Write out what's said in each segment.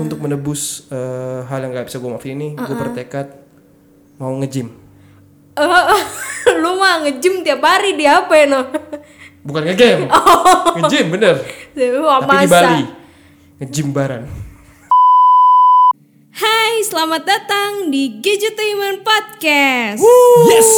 untuk menebus eh, hal yang gak bisa gue maafin ini, gue bertekad mau nge-gym. Eh, lu mah nge-gym tiap hari di HP no. Bukan nge-game. Nge-gym bener. Wah, Tapi di masa. Bali. Nge-gym baran. Hai, selamat datang di Gadgetainment Podcast. Yes.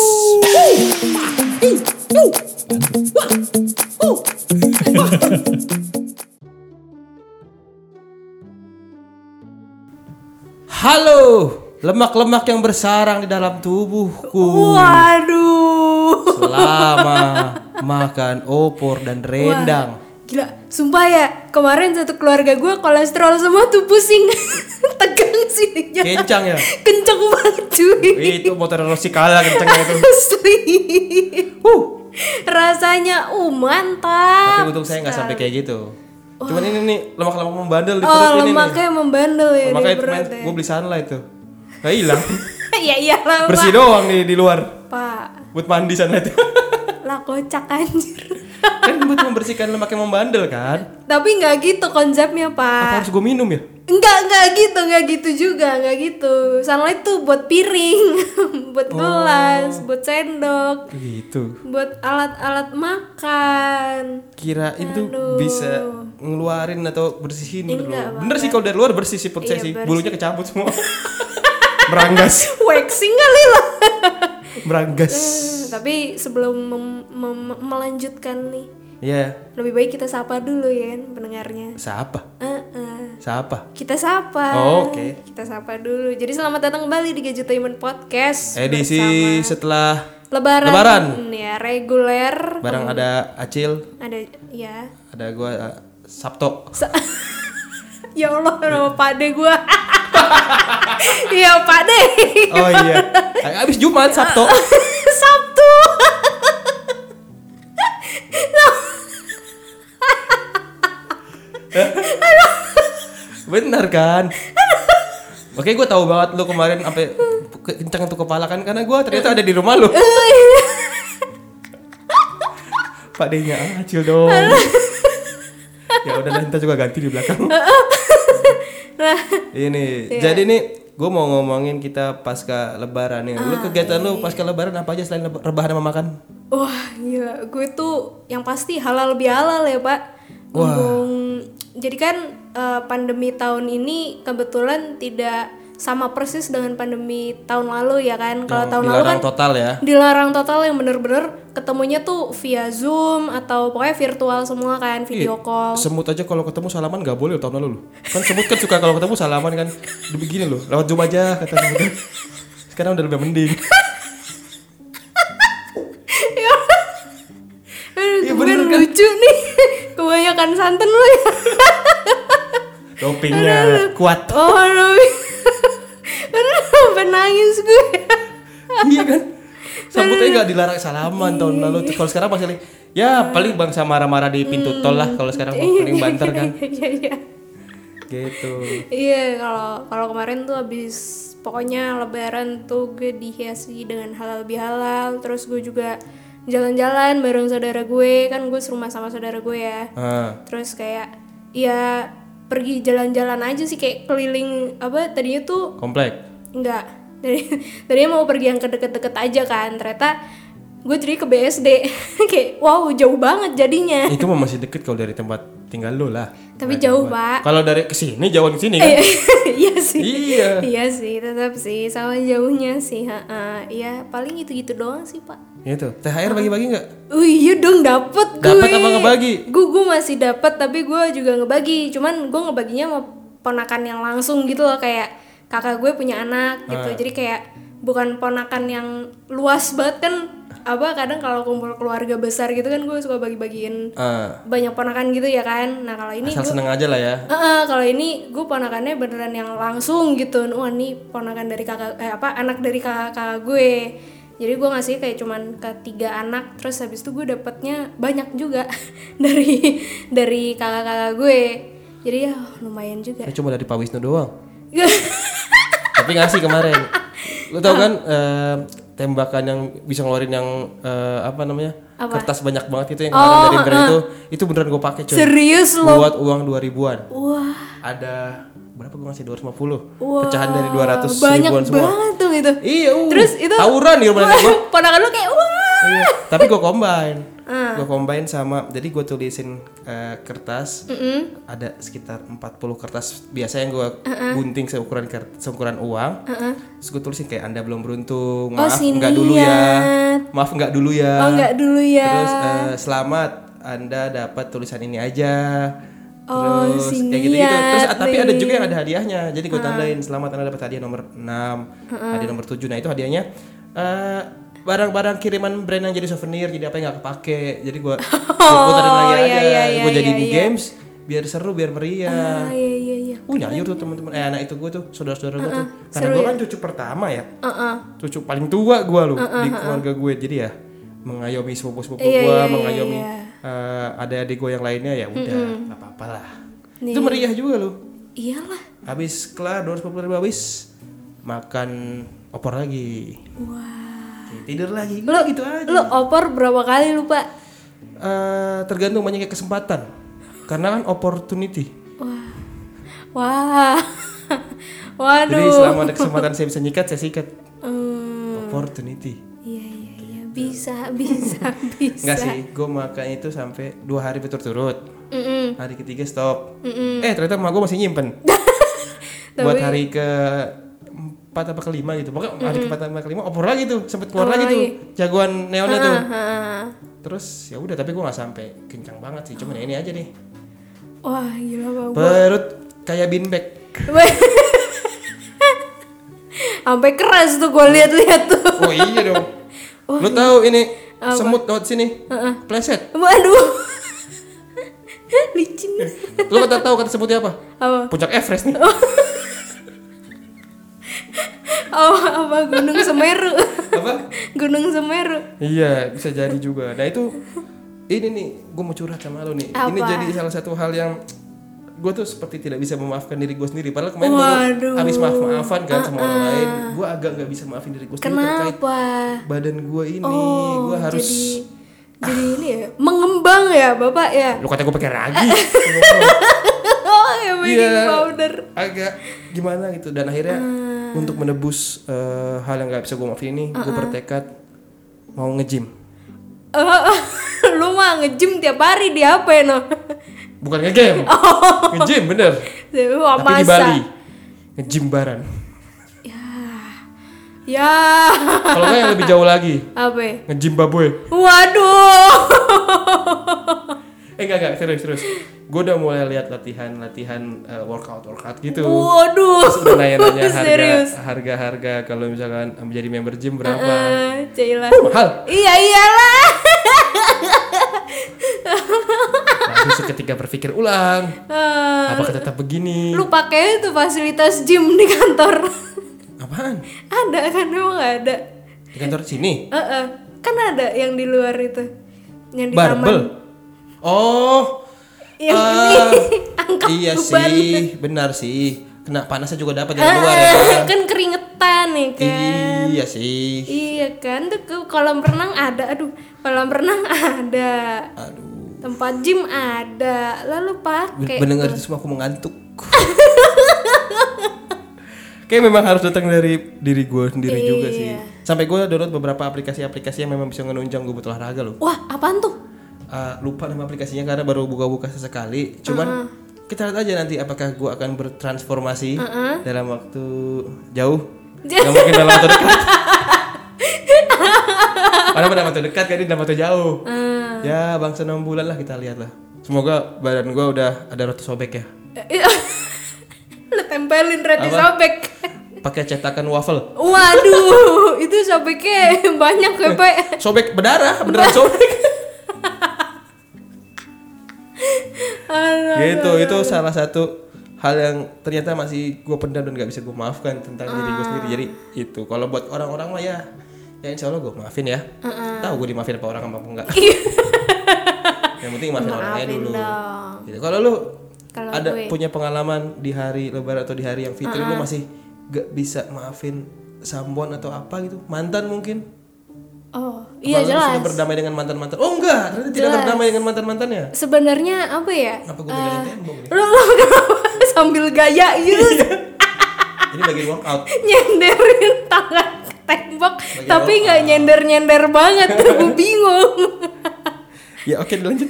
Halo, lemak-lemak yang bersarang di dalam tubuhku. Waduh. Selama makan opor dan rendang. Gila, sumpah ya, kemarin satu keluarga gue kolesterol semua tuh pusing. Tegang sininya. Kencang ya. Kenceng banget cuy. Itu motor Rossi kalah kencangnya itu. Asli. Huh. Rasanya uh mantap. Tapi untung saya nggak sampai kayak gitu. Cuman ini nih lemak-lemak membandel di Oh, perut ini nih. lemaknya membandel ya di Makanya itu perut main, ya. gue beli sunlight tuh. Gak hilang. ya iyalah, Bersih Pak. doang nih di luar. Pak. Buat mandi sunlight. Lah kocak anjir. kan buat membersihkan lemak yang membandel kan. Tapi nggak gitu konsepnya, Apa Pak. harus gue minum ya? Enggak, enggak gitu, enggak gitu juga, enggak gitu. Sunlight tuh buat piring, buat gelas, buat sendok, Gitu. buat alat-alat makan. Kirain tuh bisa ngeluarin atau bersihin gitu Enggak, loh. Bener sih kalau dari luar bersih sih perut saya Iya, sih. Bulunya kecabut semua. Beranggas. Waxing kali lah. Beranggas. Hmm, Tapi sebelum mem- mem- melanjutkan nih, Iya. lebih baik kita sapa dulu ya pendengarnya. Siapa? Eh-eh. Siapa? Kita sapa. Oh, oke. Kita sapa dulu. Jadi selamat datang kembali di Gadgetainment Podcast. Edisi setelah Lebaran. Lebaran. Ya, reguler. barang ada Acil, Ada ya. ada gua uh, Sabto. Sa- ya Allah, nama Pak De gua. Iya, Pak De. Oh iya. Habis Jumat Sabto. Bener kan? Oke, gue tahu banget lu kemarin sampai ke- kencang tuh kepala kan karena gue ternyata ada di rumah lu. Pak D-nya ah, acil dong. ya udah nanti juga ganti di belakang. Ini, jadi nih gue mau ngomongin kita pasca lebaran nih. Lu kegiatan lu pasca lebaran apa aja selain leba- rebahan sama makan? Wah, gila. Gue tuh yang pasti halal bihalal ya, Pak. Ngomong jadi kan eh, pandemi tahun ini kebetulan tidak sama persis dengan pandemi tahun lalu ya kan. Kalau tahun lalu kan Dilarang total ya. dilarang total yang bener-bener ketemunya tuh via Zoom atau pokoknya virtual semua kan, video call. Semut aja kalau ketemu salaman gak boleh loh, tahun lalu loh. Kan semut kan suka kalau ketemu salaman kan. Begini loh, lewat zoom aja kata semut. Sekarang udah lebih mending. Aduh, Iya, gue bener kan? lucu nih. Kebanyakan santan lu ya. Dopingnya kuat. Oh, aduh. Aduh, sampai nangis gue. iya kan? Sambutnya nggak dilarang salaman tahun lalu. Tuh, Kalau sekarang masih ya paling bangsa marah-marah di pintu tol lah. Kalau sekarang mah paling banter kan. Iya, iya. Gitu. Iya, kalau kalau kemarin tuh habis pokoknya lebaran tuh gue dihiasi dengan halal bihalal, terus gue juga jalan-jalan bareng saudara gue, kan gue serumah sama saudara gue ya. Ah, Terus kayak ya pergi jalan-jalan aja sih kayak keliling apa tadinya tuh komplek. enggak. Dari tadinya mau pergi yang ke deket-deket aja kan, ternyata gue jadi ke BSD. kayak wow, jauh banget jadinya. Itu mah masih deket kalau dari tempat tinggal lu lah. Tapi jauh, Pak. Kalau dari ke sini jauh ke sini kan? iya sih. Iya. Iya sih, tetap sih sama jauhnya sih. Ha Iya, paling gitu-gitu doang sih, Pak. Gitu. THR bagi-bagi nggak? Oh iya dong dapet gue. Dapet apa ngebagi? Gue gue masih dapet tapi gue juga ngebagi. Cuman gue ngebaginya sama ponakan yang langsung gitu loh kayak kakak gue punya anak gitu. Ah. Jadi kayak bukan ponakan yang luas banget kan apa kadang kalau kumpul keluarga besar gitu kan gue suka bagi-bagiin Ah, banyak ponakan gitu ya kan. Nah, kalau ini asal seneng aja lah ya. Heeh, kalau ini gue ponakannya beneran yang langsung gitu. Wah, nih ponakan dari kakak eh apa anak dari kakak, kakak gue. Jadi gue ngasih kayak cuman ke tiga anak, terus habis itu gue dapetnya banyak juga dari dari kakak-kakak gue. Jadi ya lumayan juga. Eh, cuma dari Pak Wisnu doang. Tapi ngasih kemarin. Lu tau kan eh, tembakan yang bisa ngeluarin yang eh, apa namanya? Apa? Kertas banyak banget itu yang kemarin dari Indra itu, itu beneran gue pakai coy. Serius lo? Buat uang 2000-an. Wah, Ada berapa gue ngasih 250 Wah, pecahan dari 200 banyak ribuan semua banget tuh itu. iya uh, Terus itu- tawuran di rumah gue Ponakan lu kayak wah. Iya, tapi gue combine Ah. gue combine sama jadi gue tulisin eh, kertas. Ada sekitar 40 kertas biasa yang gue gunting seukuran seukuran uang. Terus gue tulisin kayak anda belum beruntung maaf si nggak dulu ya. maaf nggak dulu ya. Oh enggak dulu ya. terus eh, selamat anda dapat tulisan ini aja. Oh, terus si kayak gitu gitu terus niat ah, tapi ada nih. juga yang ada hadiahnya. Jadi gue tandain selamat anda dapat hadiah nomor 6 hadiah nomor 7 nah itu hadiahnya eh, barang-barang kiriman brand yang jadi souvenir jadi apa yang nggak kepake. Jadi gue gue tarik lagi iya, aja. iya, iya, gue jadi iya, di iya. games biar seru biar meriah. Ah, iya iya iya. Uh nyayur tuh teman-teman. Eh anak itu gue tuh saudara-saudara gue tuh. Karena seru gue ya? kan cucu pertama ya. Heeh. cucu paling tua gue loh di keluarga gue jadi ya mengayomi sepupu-sepupu Iya, gue iya, iya, mengayomi iya. eh, adik-adik gue yang lainnya ya udah nggak apa-apa lah. Itu meriah juga loh. Iyalah. habis kelar 250 ribu habis makan opor lagi. Wah. Tidur lagi Lu gitu aja Lu opor berapa kali lu, Pak? Eh, tergantung banyaknya kesempatan karena kan opportunity Wah. Wah. Waduh. jadi selama ada kesempatan saya bisa nyikat saya sikat Hmm, opportunity iya iya iya bisa bisa bisa. Enggak sih, gue makan itu sampai dua hari berturut-turut. Mm-mm. Hari ketiga stop. Eh ternyata emak gue masih nyimpen. Buat hari ke empat apa kelima gitu. Pokoknya hari keempat apa kelima opor lagi tuh, sempet keluar lagi tuh jagoan neonnya tuh. Ah, Terus ya udah tapi gue nggak sampai kencang banget sih, cuman ya ini aja nih. Wah gila Pak. Perut kayak beanbag. Sampai keras tuh gue lihat-lihat tuh. Oh iya dong. Lu tahu ini semut lewat sini, pleset. Waduh. Licin. Lu kata tahu kata semutnya apa? Apa? Puncak Everest nih. Apa Gunung Semeru? Apa? Gunung Semeru. Iya, bisa jadi juga. Nah itu ini nih, gue mau curhat sama lo nih. Ini Apa? jadi salah satu hal yang gue tuh seperti tidak bisa memaafkan diri gue sendiri. Padahal kemarin baru habis maaf maafan kan sama orang lain. Gue agak nggak bisa maafin diri gue sendiri terkait Kenapa? badan gue ini. Oh, gue harus. jadi jadi ini ya mengembang ya bapak ya. Lu kata gue pakai ragi. Oh ya baking Iya. powder. agak gimana gitu. Dan akhirnya Ah. Untuk menebus eh, hal yang nggak bisa gue maafin ini, gue bertekad mau nge-gym. lu mah nge-gym tiap hari di apa ya no? Bukan nge-game. Nge-gym bener. Wah, Tapi di masa? Bali. Nge-gym baran. Ya. Kalau nggak yang lebih jauh lagi, Apa? ya? nge-Zimbabwe. Waduh. Eh enggak enggak serius serius. Gue udah mulai lihat latihan latihan eh, workout workout gitu. Waduh. Terus udah harga Serius. harga harga kalau misalkan menjadi member gym berapa? Eh, Cailah. Oh, mahal. Iya iyalah. Lalu seketika berpikir ulang, Eh, apakah tetap begini? lu pakai itu fasilitas gym di kantor. Apaan? ada kan emang ada. Di kantor sini? Eh, eh. Kan ada yang di luar itu. Yang di Barbel. taman. Oh. Yang ah, angkat iya beban. sih, benar sih. Kena panasnya juga dapat dari luar ya. Eh, kan keringetan nih kan. Iya sih. Iya kan tuh ke kolam renang ada, aduh kolam renang ada, Aduh. tempat gym ada, lalu pakai. Mendengar itu semua aku mengantuk. Kayak memang harus datang dari diri gue sendiri juga sih. Iya. Sampai gue download beberapa aplikasi-aplikasi yang memang bisa menunjang gue butuh olahraga loh. Wah apaan tuh? Ah, lupa nama aplikasinya karena baru buka-buka sesekali. Cuman kita lihat aja nanti apakah gue akan bertransformasi dalam waktu jauh. Gak mungkin dalam waktu dekat. Padahal dalam waktu dekat kan ini dalam waktu jauh. Ya bangsa 6 bulan lah kita lihat lah. Semoga badan gue udah ada roti sobek ya. Lu tempelin roti Apa? sobek. Pakai cetakan waffle. Waduh, itu sobeknya banyak ya pak. Sobek berdarah, beneran sobek. gitu, itu salah satu hal yang ternyata masih gue pendam dan gak bisa gue maafkan tentang diri gue sendiri. Jadi itu kalau buat orang-orang mah ya, ya insya Allah gue maafin ya. Tahu gue dimaafin apa orang apa enggak. yang penting maafin orangnya Maafin dulu. dong. Gitu. Kalau lu Kalau ada gue. punya pengalaman di hari lebaran atau di hari yang fitri lu masih gak bisa maafin sambuan atau apa gitu mantan mungkin Oh, iya Apa lu jelas. sudah berdamai dengan mantan mantan oh enggak ternyata tidak berdamai dengan mantan mantannya Sebenarnya apa ya? apa gue tinggalin tembok nih Lu, lu kenapa sambil gaya gitu Ini bagian workout. nyenderin tangan tembok Bagian tapi nggak nyender nyender banget gue bingung. Ya oke lanjut.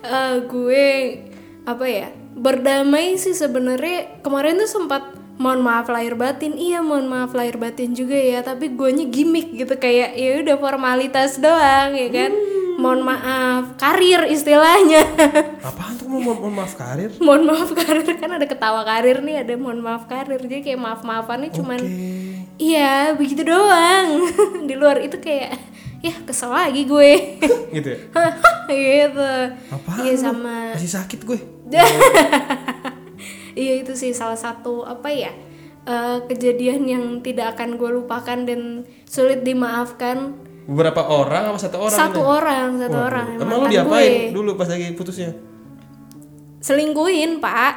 Eh, gue apa ya berdamai sih sebenarnya. Kemarin tuh sempat mohon maaf lahir batin iya mohon maaf lahir batin juga ya tapi guanya gimmick gitu kayak ya udah formalitas doang ya kan mohon maaf karir istilahnya Apaan tuh mau mohon mohon maaf karir? mohon maaf karir kan ada ketawa karir nih ada mohon maaf karir jadi kayak maaf maafannya cuman Oke. iya begitu doang di luar itu kayak ya kesel lagi gue Gitu ya. gitu Apaan? iya lu? sama Masih sakit gue. Iya itu sih salah satu apa ya eh, kejadian yang tidak akan gue lupakan dan sulit dimaafkan Beberapa orang apa satu orang? satu ini? orang satu Waduh. orang Emang lu mantan diapain gue. dulu pas lagi putusnya? selingkuhin pak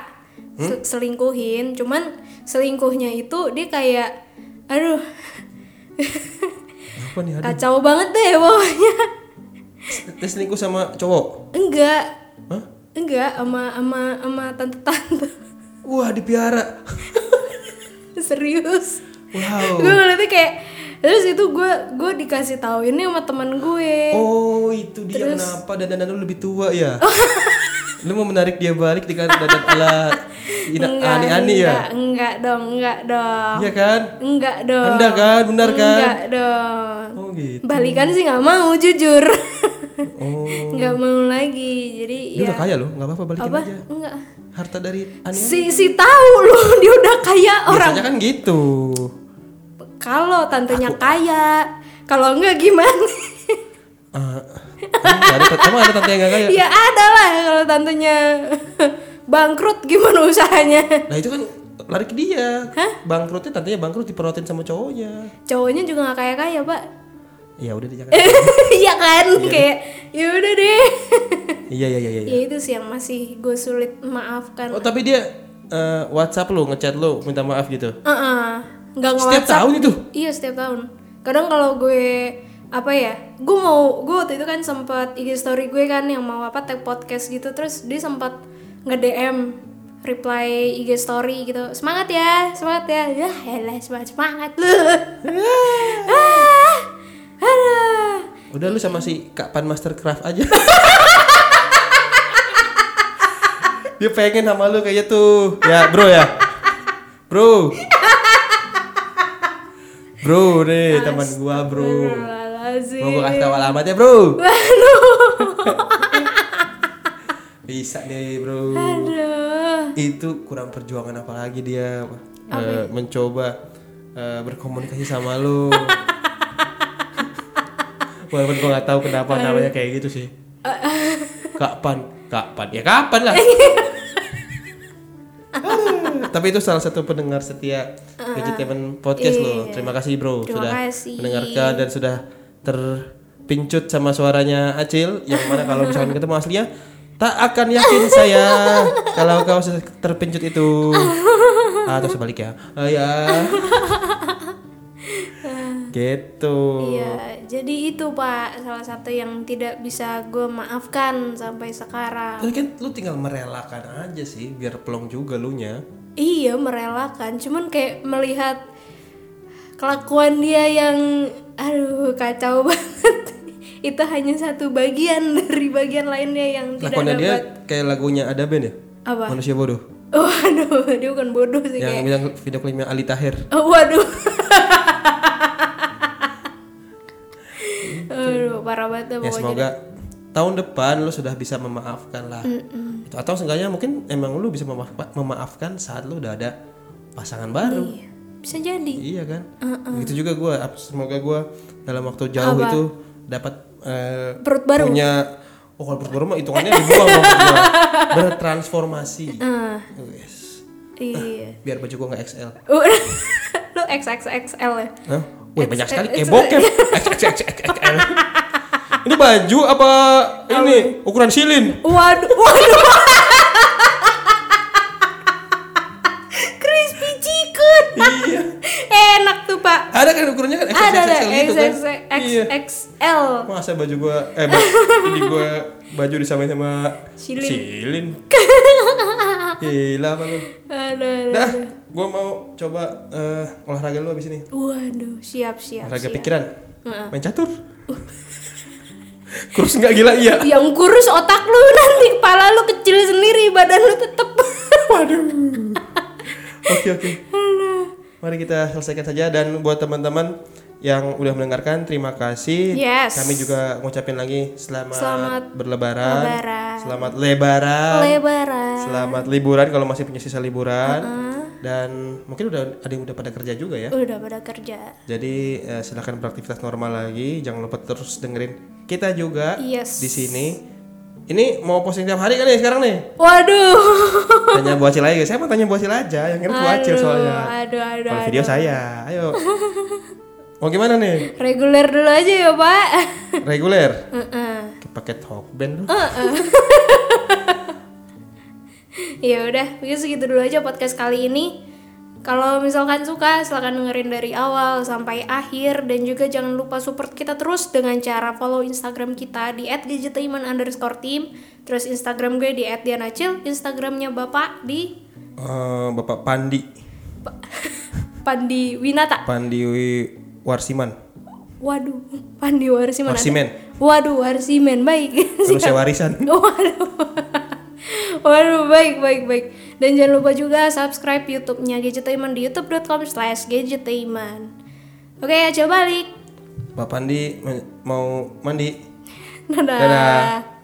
Hmm? Se- selingkuhin cuman selingkuhnya itu dia kayak aduh Apa nih? Aduh. kacau banget deh pokoknya Dia selingkuh sama cowok? enggak Hah? enggak sama sama sama tante tante Wah dipiara. serius Wow. gue ngeliatnya kayak terus itu gue gue dikasih tahu ini sama teman gue Oh itu dia kenapa dandan lu lebih tua ya? lu mau menarik dia balik dengan dandan ala ani-ani ya? enggak, enggak dong enggak dong Iya kan? enggak dong Anda kan? Benar kan? enggak dong Oh gitu. balikan sih nggak mau jujur Oh. nggak mau lagi jadi Dia ya udah kaya loh, nggak apa-apa balikin apa aja. enggak Harta dari ani. si si tahu loh dia udah kaya orang Biasanya kan gitu. kalau tantenya kaya kalau enggak gimana emang ada, emang ada tante yang gak kaya? ya ada lah kalau tantenya bangkrut gimana usahanya Nah itu kan lari ke dia. Bangkrutnya tantenya bangkrut diperotin sama cowoknya. cowoknya juga nggak kaya kaya pak Ya udah deh jangan. iya kan? Kayak ya udah deh. Iya iya iya iya. ya itu sih yang masih gue sulit maafkan. Oh tapi dia eh, WhatsApp lu, ngechat lu, minta maaf gitu. uh nggak nge Setiap tahun itu. iya setiap tahun. Kadang kalau gue apa ya gue mau gue waktu itu kan sempat IG story gue kan yang mau apa tag podcast gitu. Terus dia sempat nge DM reply IG story gitu. Semangat ya semangat ya. Ya elah semangat semangat. Lu ah, aduh. Udah lu sama si Kak Pan Mastercraft aja. Dia pengen sama lu kayaknya tuh. Ya, Bro ya. Bro. Bro deh, teman gua, Bro. Mau gua kasih tahu alamatnya, Bro. Bisa deh, Bro. Aduh. Itu kurang perjuangan apalagi dia eh, mencoba eh, berkomunikasi sama lu. Walaupun gua nggak tahu kenapa namanya kayak gitu sih. Kapan? Kapan? Ya kapan lah. Aduh, Tapi itu salah satu pendengar setia Vegetarian Podcast loh. Terima kasih bro Terima sudah kasih. mendengarkan dan sudah terpincut sama suaranya Acil yang mana kalau misalkan ketemu aslinya tak akan yakin saya kalau kau sudah terpincut itu atau sebaliknya. Oh ya. Gitu. Iya, jadi itu Pak salah satu yang tidak bisa gue maafkan sampai sekarang. Tapi kan lu tinggal merelakan aja sih biar pelong juga lu nya. Iya merelakan, cuman kayak melihat kelakuan dia yang aduh kacau banget. itu hanya satu bagian dari bagian lainnya yang tidak Lakonnya dia dapat. kayak lagunya ada band ya? Apa? Manusia bodoh. Waduh, dia bukan bodoh sih Yang kayak. bilang video klipnya Ali Tahir. Oh, waduh. Parah banget Ya semoga tahun depan lu sudah bisa memaafkan lah. Itu atau seenggaknya mungkin emang lu bisa memaaf- memaafkan saat lu udah ada pasangan baru. Iya, bisa jadi. Iya kan? Begitu juga gua ap- semoga gua dalam waktu jauh itu dapat eh, Perut baru. punya Oh kalau perut baru mah hitungannya dibuang. Bertransformasi. Ah, Yes. iya. Biar baju gua nggak XL. Lu XXXL ya? Hah? Wih banyak sekali eh, bokep. XXXXL. Ini baju apa ini ukuran silin? Waduh, waduh. Crispy chicken. iya. Enak tuh, Pak. Ada kan ukurannya kan Ada ada XXXL gitu kan? Iya. XXXL. Masa baju gua eh ini gua baju disamain sama Silin. silin. Gila apa lu? Aduh, aduh. Dah, gua mau coba eh, olahraga lu abis ini. Waduh, siap siap. Olahraga siap. pikiran. Main catur. Kurus nggak gila iya. Yang kurus otak lu nanti kepala lu kecil sendiri, badan lu tetep. Waduh. Oke oke. Mari kita selesaikan saja dan buat teman-teman yang udah mendengarkan terima kasih. Yes. Kami juga ngucapin lagi selamat, Selamat berlebaran. lebaran. Selamat lebaran. Lebaran. Selamat liburan kalau masih punya sisa liburan. Dan mungkin udah ada yang udah pada kerja juga ya. Udah pada kerja. Jadi eh, silakan beraktivitas normal lagi. Jangan lupa terus dengerin kita juga Yes. di sini. Ini mau posting tiap hari kan nih sekarang nih? Waduh. Tanya Bu Acil aja. Saya mau tanya Bu Acil aja. Yang kira Bu Acil soalnya. Aduh, aduh, Kalau aduh. video saya. Ayo. Mau gimana nih? Reguler dulu aja ya, Pak. Reguler. Heeh. Pakai talkband lu. ya udah, mungkin segitu dulu aja podcast kali ini. Kalau misalkan suka, silahkan dengerin dari awal sampai akhir dan juga jangan lupa support kita terus dengan cara follow Instagram kita di @gadgetaiman underscore team, terus Instagram gue di @dianacil, Instagramnya bapak di Eh, Bapak Pandi. Pandi Winata. Pandi Warsiman. Waduh, Pandi Warsiman. ada. Warsimen. Waduh, Warsimen baik. Manusia warisan. Waduh. Waduh, baik, baik, baik. Dan jangan lupa juga subscribe YouTube-nya Gadgetainment di youtube.com slash gadgetainment. Oke, coba balik. Pak Pandi mau mandi. Dadah. Dadah.